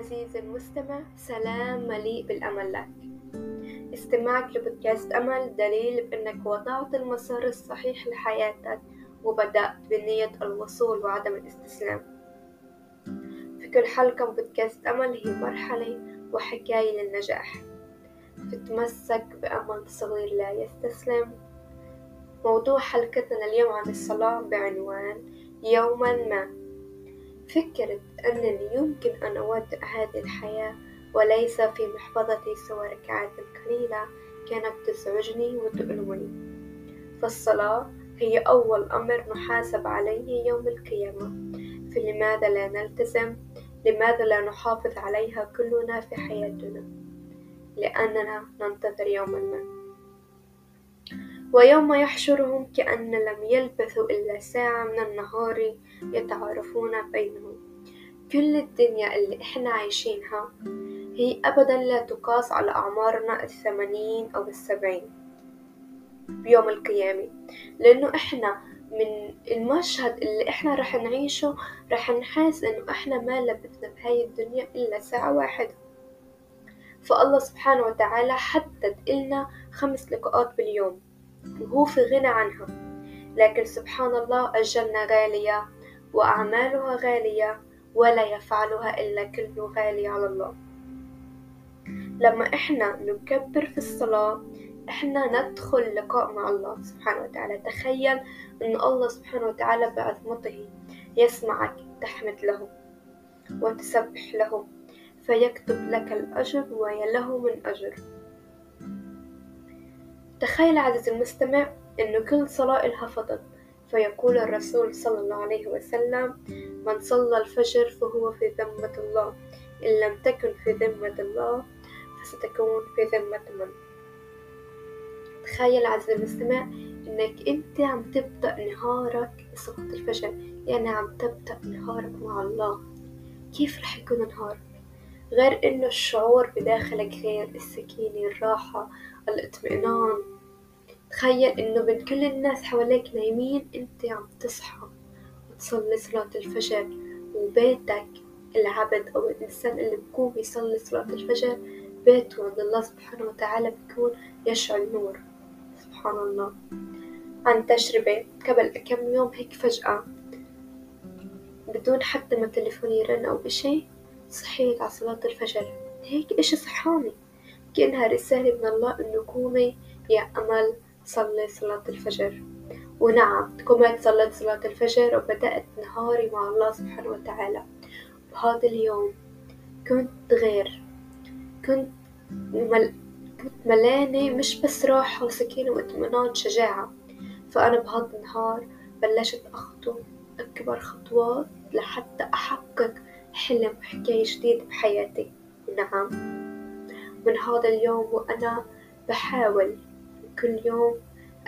عزيزي المستمع سلام مليء بالأمل لك. استماعك لبودكاست أمل دليل بأنك وضعت المسار الصحيح لحياتك وبدأت بنية الوصول وعدم الاستسلام. في كل حلقة من بودكاست أمل هي مرحلة وحكاية للنجاح. فتمسك بأمل صغير لا يستسلم. موضوع حلقتنا اليوم عن الصلاة بعنوان يوما ما. فكرت أنني يمكن أن أودع هذه الحياة وليس في محفظتي سوى ركعات قليلة كانت تزعجني وتؤلمني. فالصلاة هي أول أمر نحاسب عليه يوم القيامة. فلماذا لا نلتزم؟ لماذا لا نحافظ عليها كلنا في حياتنا؟ لأننا ننتظر يوما ما. ويوم يحشرهم كأن لم يلبثوا إلا ساعة من النهار يتعارفون بينهم. كل الدنيا اللي إحنا عايشينها هي أبدا لا تقاس على أعمارنا الثمانين أو السبعين بيوم القيامة. لأنه إحنا من المشهد اللي إحنا رح نعيشه رح نحس إنه إحنا ما لبثنا بهاي الدنيا إلا ساعة واحدة. فالله سبحانه وتعالى حدد إلنا خمس لقاءات باليوم. وهو في غنى عنها. لكن سبحان الله أجلنا غالية وأعمالها غالية ولا يفعلها إلا كله غالي على الله. لما إحنا نكبر في الصلاة إحنا ندخل لقاء مع الله سبحانه وتعالى. تخيل أن الله سبحانه وتعالى بعظمته يسمعك تحمد له وتسبح له فيكتب لك الأجر ويله من أجر. تخيل عزيزي المستمع أن كل صلاة إلها فضل. فيقول الرسول صلى الله عليه وسلم من صلى الفجر فهو في ذمة الله إن لم تكن في ذمة الله فستكون في ذمة من. تخيل عزيزي المستمع إنك أنت عم تبدأ نهارك بصلاة الفجر يعني عم تبدأ نهارك مع الله. كيف رح يكون نهارك؟ غير إنه الشعور بداخلك غير السكينة الراحة الاطمئنان. تخيل إنه بين كل الناس حواليك نايمين أنت عم تصحى وتصلي صلاة الفجر وبيتك العبد أو الإنسان اللي بكون بيصلي صلاة الفجر بيته عند الله سبحانه وتعالى بيكون يشعل نور. سبحان الله. عن تجربة قبل كم يوم هيك فجأة بدون حتى ما تليفوني يرن أو إشي صحيت على صلاة الفجر. هيك إشي صحاني كأنها رسالة من الله إنه قومي يا أمل صلي صلاة الفجر. ونعم قمت صليت صلاة الفجر وبدأت نهاري مع الله سبحانه وتعالى. بهذا اليوم كنت غير. كنت مل... كنت ملانة مش بس راحة وسكينة واطمئنان شجاعة. فأنا بهذا النهار بلشت أخطو أكبر خطوات لحتى أحقق حلم وحكاية جديدة بحياتي. ونعم من هذا اليوم وأنا بحاول كل يوم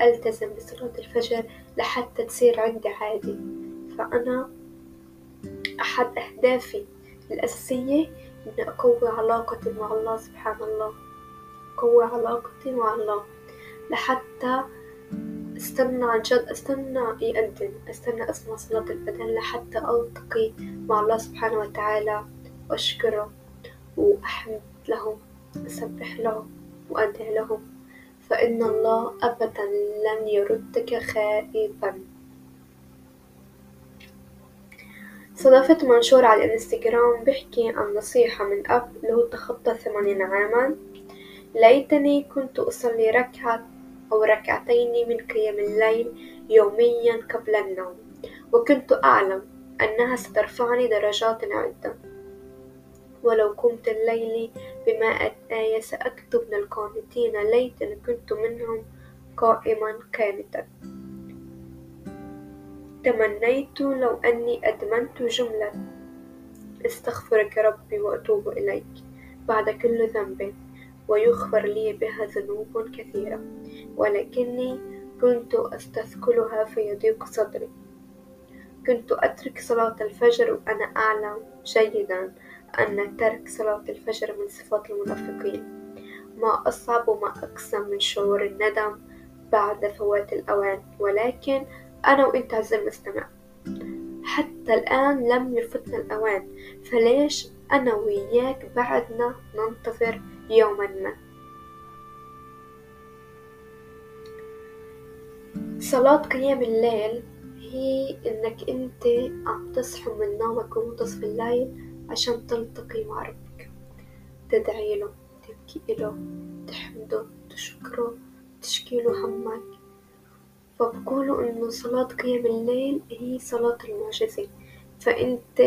ألتزم بصلاة الفجر لحتى تصير عندي عادي. فأنا أحد أهدافي الأساسية إني أقوي علاقتي مع الله سبحان الله. أقوي علاقتي مع الله لحتى استنى عن جد استنى يأذن استنى أسمع صلاة الأذان لحتى ألتقي مع الله سبحانه وتعالى وأشكره وأحمد له أسبح له وأدعي له فإن الله أبدا لن يردك خائبا صدفت منشور على الانستغرام بيحكي عن نصيحة من أب له تخطى ثمانين عاما. ليتني كنت أصلي ركعة أو ركعتين من قيام الليل يوميا قبل النوم. وكنت أعلم أنها سترفعني درجات عدة ولو قمت الليل بمائة آية سأكتب من القانتين ليتني كنت منهم قائما قانتا. تمنيت لو أني أدمنت جملة. استغفرك ربي وأتوب إليك. بعد كل ذنب. ويغفر لي بها ذنوب كثيرة. ولكني كنت أستثقلها فيضيق صدري. كنت أترك صلاة الفجر وأنا أعلم جيدا أن ترك صلاة الفجر من صفات المنافقين. ما أصعب وما أقسى من شعور الندم بعد فوات الأوان. ولكن أنا وإنت عز المستمع حتى الآن لم يفتنا الأوان. فليش أنا وياك بعدنا ننتظر يوما. ما صلاة قيام الليل هي إنك أنت عم تصحى من نومك ومنتصف الليل عشان تلتقي مع ربك. تدعي له تبكي له تحمده تشكره تشكي له همك. فبقولوا إنه صلاة قيام الليل هي صلاة المعجزة. فأنت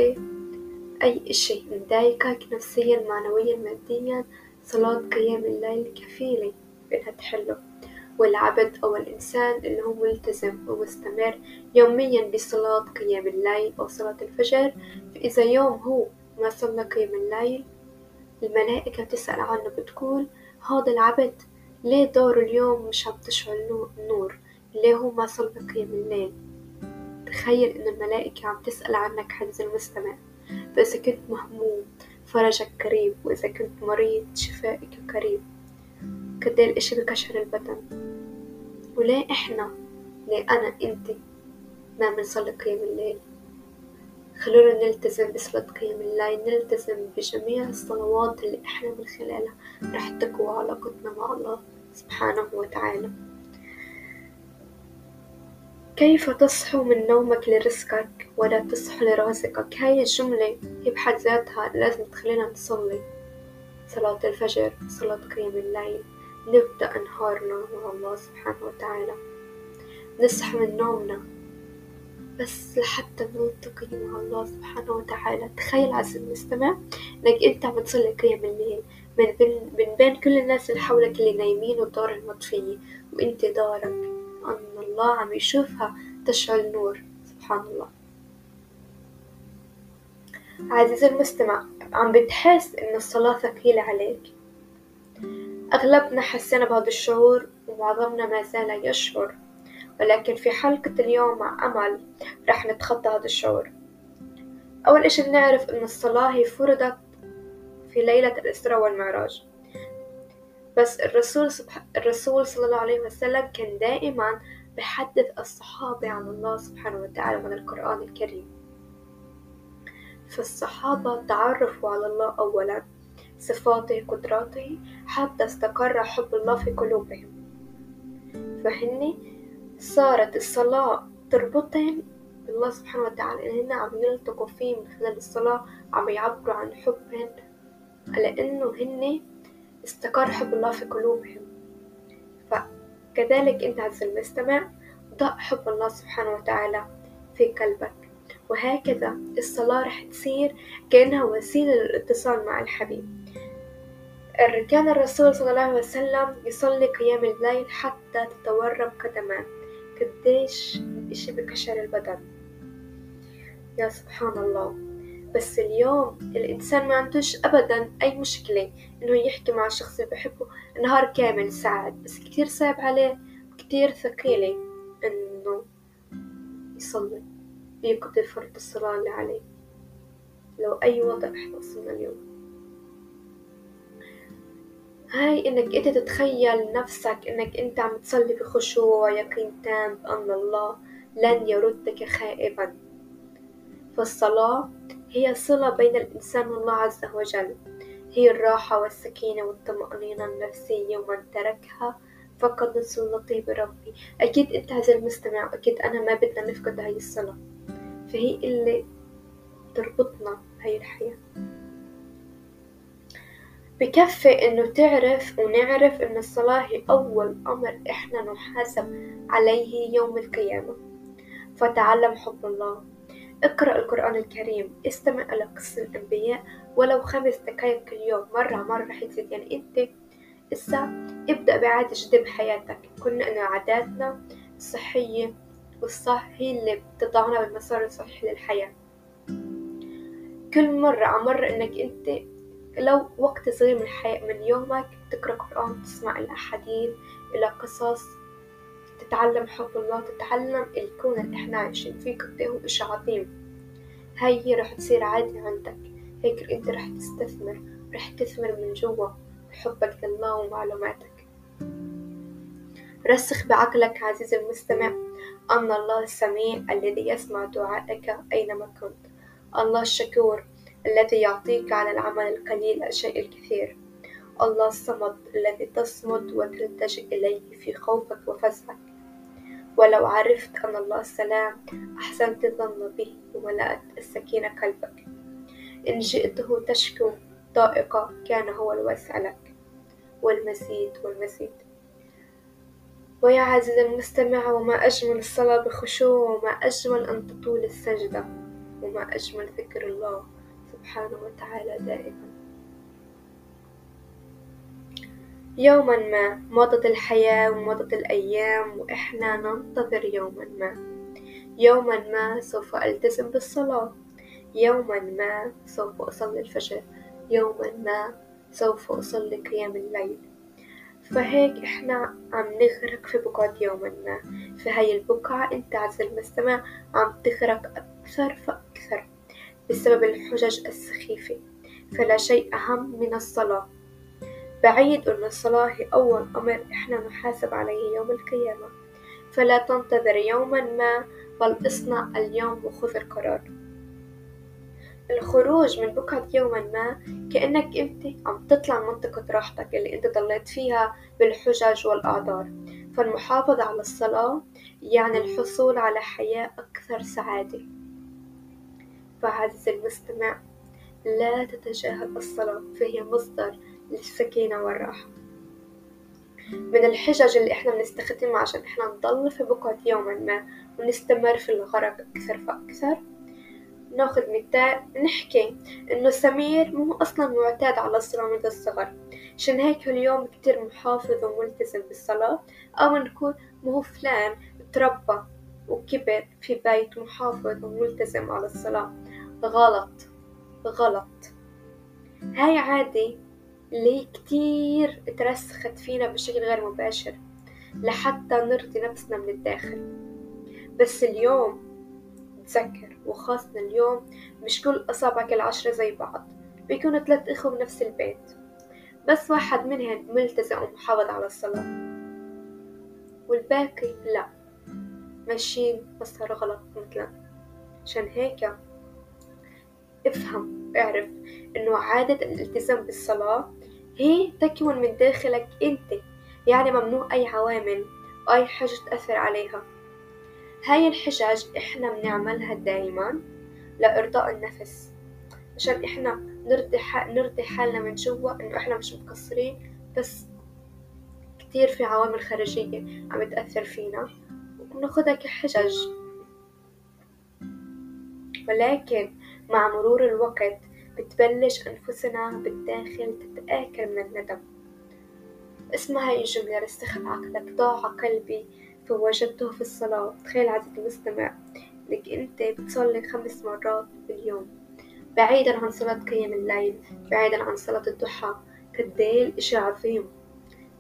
أي إشي مضايقك نفسيا معنويا ماديا صلاة قيام الليل كفيلة بإنها تحله والعبد أو الإنسان اللي هو ملتزم ومستمر يوميا بصلاة قيام الليل أو صلاة الفجر. فإذا يوم هو ما صلى قيام الليل الملائكة بتسأل عنه بتقول هذا العبد ليه دور اليوم مش عم تشعل نور؟ ليه هو ما صلى قيام الليل؟ تخيل إن الملائكة عم تسأل عنك عز المستمع. فإذا كنت مهموم فرجك قريب وإذا كنت مريض شفائك قريب إيه الإشي بكشر البدن. وليه إحنا ليه أنا أنت. ما بنصلي قيام الليل. خلونا نلتزم بصلاة قيام الليل نلتزم بجميع الصلوات اللي إحنا من خلالها رح تقوى علاقتنا مع الله سبحانه وتعالى. كيف تصحو من نومك لرزقك ولا تصحو لرازقك هاي الجملة هي بحد ذاتها لازم تخلينا نصلي. صلاة الفجر صلاة قيام الليل نبدأ نهارنا مع الله سبحانه وتعالى. نصحى من نومنا بس لحتى نلتقي مع الله سبحانه وتعالى. تخيل عز المستمع انك انت عم تصلي قيام الليل من بين, من بين كل الناس اللي حولك اللي نايمين والدار المطفية وانت دارك ان الله عم يشوفها تشعل نور سبحان الله. عزيزي المستمع عم بتحس إن الصلاة ثقيلة عليك. أغلبنا حسينا بهذا الشعور ومعظمنا ما زال يشعر. ولكن في حلقة اليوم مع أمل رح نتخطى هذا الشعور. أول إشي بنعرف إن الصلاة هي فرضت في ليلة الإسراء والمعراج. بس الرسول سبح... الرسول صلى الله عليه وسلم كان دائما بحدث الصحابة عن الله سبحانه وتعالى من القرآن الكريم. فالصحابة تعرفوا على الله أولا صفاته قدراته حتى استقر حب الله في قلوبهم. فهني صارت الصلاة تربطهم بالله سبحانه وتعالى إن هن عم يلتقوا فيه من خلال الصلاة عم يعبروا عن حبهم لأنه هن استقر حب الله في قلوبهم. فكذلك أنت عز المستمع ضع حب الله سبحانه وتعالى في قلبك. وهكذا الصلاة رح تصير كأنها وسيلة للاتصال مع الحبيب. كان الرسول صلى الله عليه وسلم يصلي قيام الليل حتى تتورم قدماه. قديش إشي بكشر البدن. يا سبحان الله. بس اليوم الإنسان ما عندوش أبدا أي مشكلة إنه يحكي مع اللي بحبه. نهار كامل ساعات بس كتير صعب عليه كتير ثقيلة إنه يصلي. يقضي فرض الصلاة اللي عليه. لو أي وضع إحنا وصلنا اليوم. هاي إنك أنت تتخيل نفسك إنك أنت عم تصلي بخشوع ويقين تام بان الله لن يردك خائبا. فالصلاة هي صلة بين الإنسان والله عز وجل. هي الراحة والسكينة والطمأنينة النفسية ومن تركها فقد صلتي بربي. أكيد أنت عز المستمع وأكيد أنا ما بدنا نفقد هاي الصلاة فهي اللي تربطنا بهاي الحياة. بكفي إنه تعرف ونعرف إن الصلاة هي أول أمر إحنا نحاسب عليه يوم القيامة. فتعلم حب الله. اقرأ القرآن الكريم. استمع إلى قصص الأنبياء ولو خمس دقايق كل يوم مرة مرة رح تزيد يعني أنت إسا ابدأ بعادة جديدة بحياتك كنا إنه عاداتنا الصحية والصح هي اللي بتضعنا بالمسار الصحيح للحياة. كل مرة عمر إنك أنت لو وقت صغير من. من يومك تقرأ قرآن تسمع الأحاديث إلى قصص تتعلم حب الله تتعلم الكون اللي إحنا عايشين فيه قد هو إشي عظيم. هاي هي رح تصير عادة عندك. هيك أنت رح تستثمر رح تثمر من جوا بحبك لله ومعلوماتك. رسخ بعقلك عزيزي المستمع. أن الله السميع الذي يسمع دعائك أينما كنت. الله الشكور الذي يعطيك على العمل القليل الشيء الكثير. الله الصمد الذي تصمد وتلتجئ إليه في خوفك وفزعك. ولو عرفت أن الله السلام أحسنت الظن به وملأت السكينة قلبك. إن جئته تشكو ضائقة كان هو الواسع لك. والمزيد والمزيد. ويا عزيزي المستمع وما أجمل الصلاة بخشوع وما أجمل أن تطول السجدة وما أجمل ذكر الله سبحانه وتعالى دائما. يوما ما مضت الحياة ومضت الأيام وإحنا ننتظر يوما ما. يوما ما سوف ألتزم بالصلاة. يوما ما سوف أصلي الفجر. يوما ما سوف أصلي قيام الليل. فهيك إحنا عم نغرق في بقعة يوما ما. في هاي البقعة أنت عز المستمع عم تغرق أكثر فأكثر بسبب الحجج السخيفة. فلا شيء أهم من الصلاة. بعيد أن الصلاة هي أول أمر إحنا نحاسب عليه يوم القيامة. فلا تنتظر يوما ما بل اصنع اليوم وخذ القرار. الخروج من بقعة يوما ما كأنك أنت عم تطلع من منطقة راحتك اللي أنت ضليت فيها بالحجج والأعذار فالمحافظة على الصلاة يعني الحصول على حياة أكثر سعادة. فعزيزي المستمع لا تتجاهل الصلاة فهي مصدر للسكينة والراحة. من الحجج اللي إحنا بنستخدمها عشان إحنا نضل في بقعة يوما ما ونستمر في الغرق أكثر فأكثر ناخذ مثال نحكي إنه سمير مو أصلا معتاد على الصلاة منذ الصغر. عشان هيك اليوم كتير محافظ وملتزم بالصلاة. أو نكون مو فلان تربى وكبر في بيت محافظ وملتزم على الصلاة. غلط غلط. هاي عادة اللي كتير ترسخت فينا بشكل غير مباشر لحتى نرضي نفسنا من الداخل. بس اليوم تذكر وخاصة اليوم مش كل أصابعك العشرة زي بعض بيكونوا ثلاث إخوة بنفس البيت. بس واحد منهم ملتزم ومحافظ على الصلاة. والباقي لا. ماشيين مسار غلط مثلا. عشان هيك افهم اعرف إنه عادة الالتزام بالصلاة هي تكمن من داخلك أنت. يعني ممنوع أي عوامل واي حاجة تأثر عليها. هاي الحجج إحنا بنعملها دايما لإرضاء النفس. عشان إحنا نرضي نرضي حالنا من جوا إنه إحنا مش مقصرين بس كتير في عوامل خارجية عم تأثر فينا. وبناخدها كحجج ولكن مع مرور الوقت بتبلش أنفسنا بالداخل تتآكل من الندم. اسمع هاي الجملة رسخ عقلك ضاع قلبي فوجدته في الصلاة. تخيل عزيزي المستمع انك أنت بتصلي خمس مرات باليوم. بعيدا عن صلاة قيام الليل بعيدا عن صلاة الضحى قديه الاشي عظيم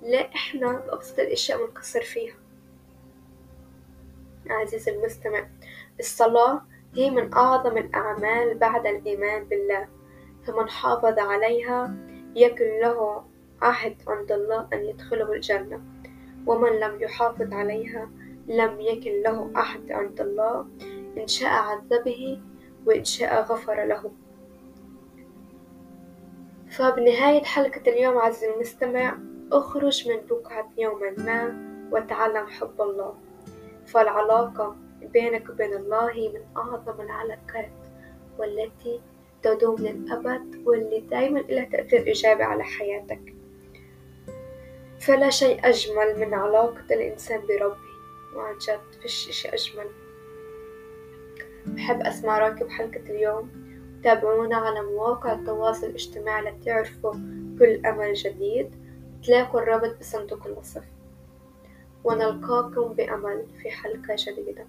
لا إحنا بأبسط الأشياء بنقصر فيها. عزيزي المستمع الصلاة هي من أعظم الأعمال بعد الإيمان بالله. فمن حافظ عليها يكن له عهد عند الله أن يدخله الجنة. ومن لم يحافظ عليها لم يكن له عهد عند الله إن شاء عذبه وإن شاء غفر له. فبنهاية حلقة اليوم عز المستمع اخرج من بقعة يوما ما وتعلم حب الله. فالعلاقة بينك وبين الله من أعظم العلاقات والتي تدوم للأبد واللي دايما لها تأثير إيجابي على حياتك. فلا شيء أجمل من علاقة الإنسان بربه وعن جد فيش إشي أجمل. بحب أسمع راكب حلقة اليوم. تابعونا على مواقع التواصل الاجتماعي لتعرفوا كل أمل جديد. تلاقوا الرابط بصندوق الوصف. ونلقاكم بأمل في حلقة جديدة.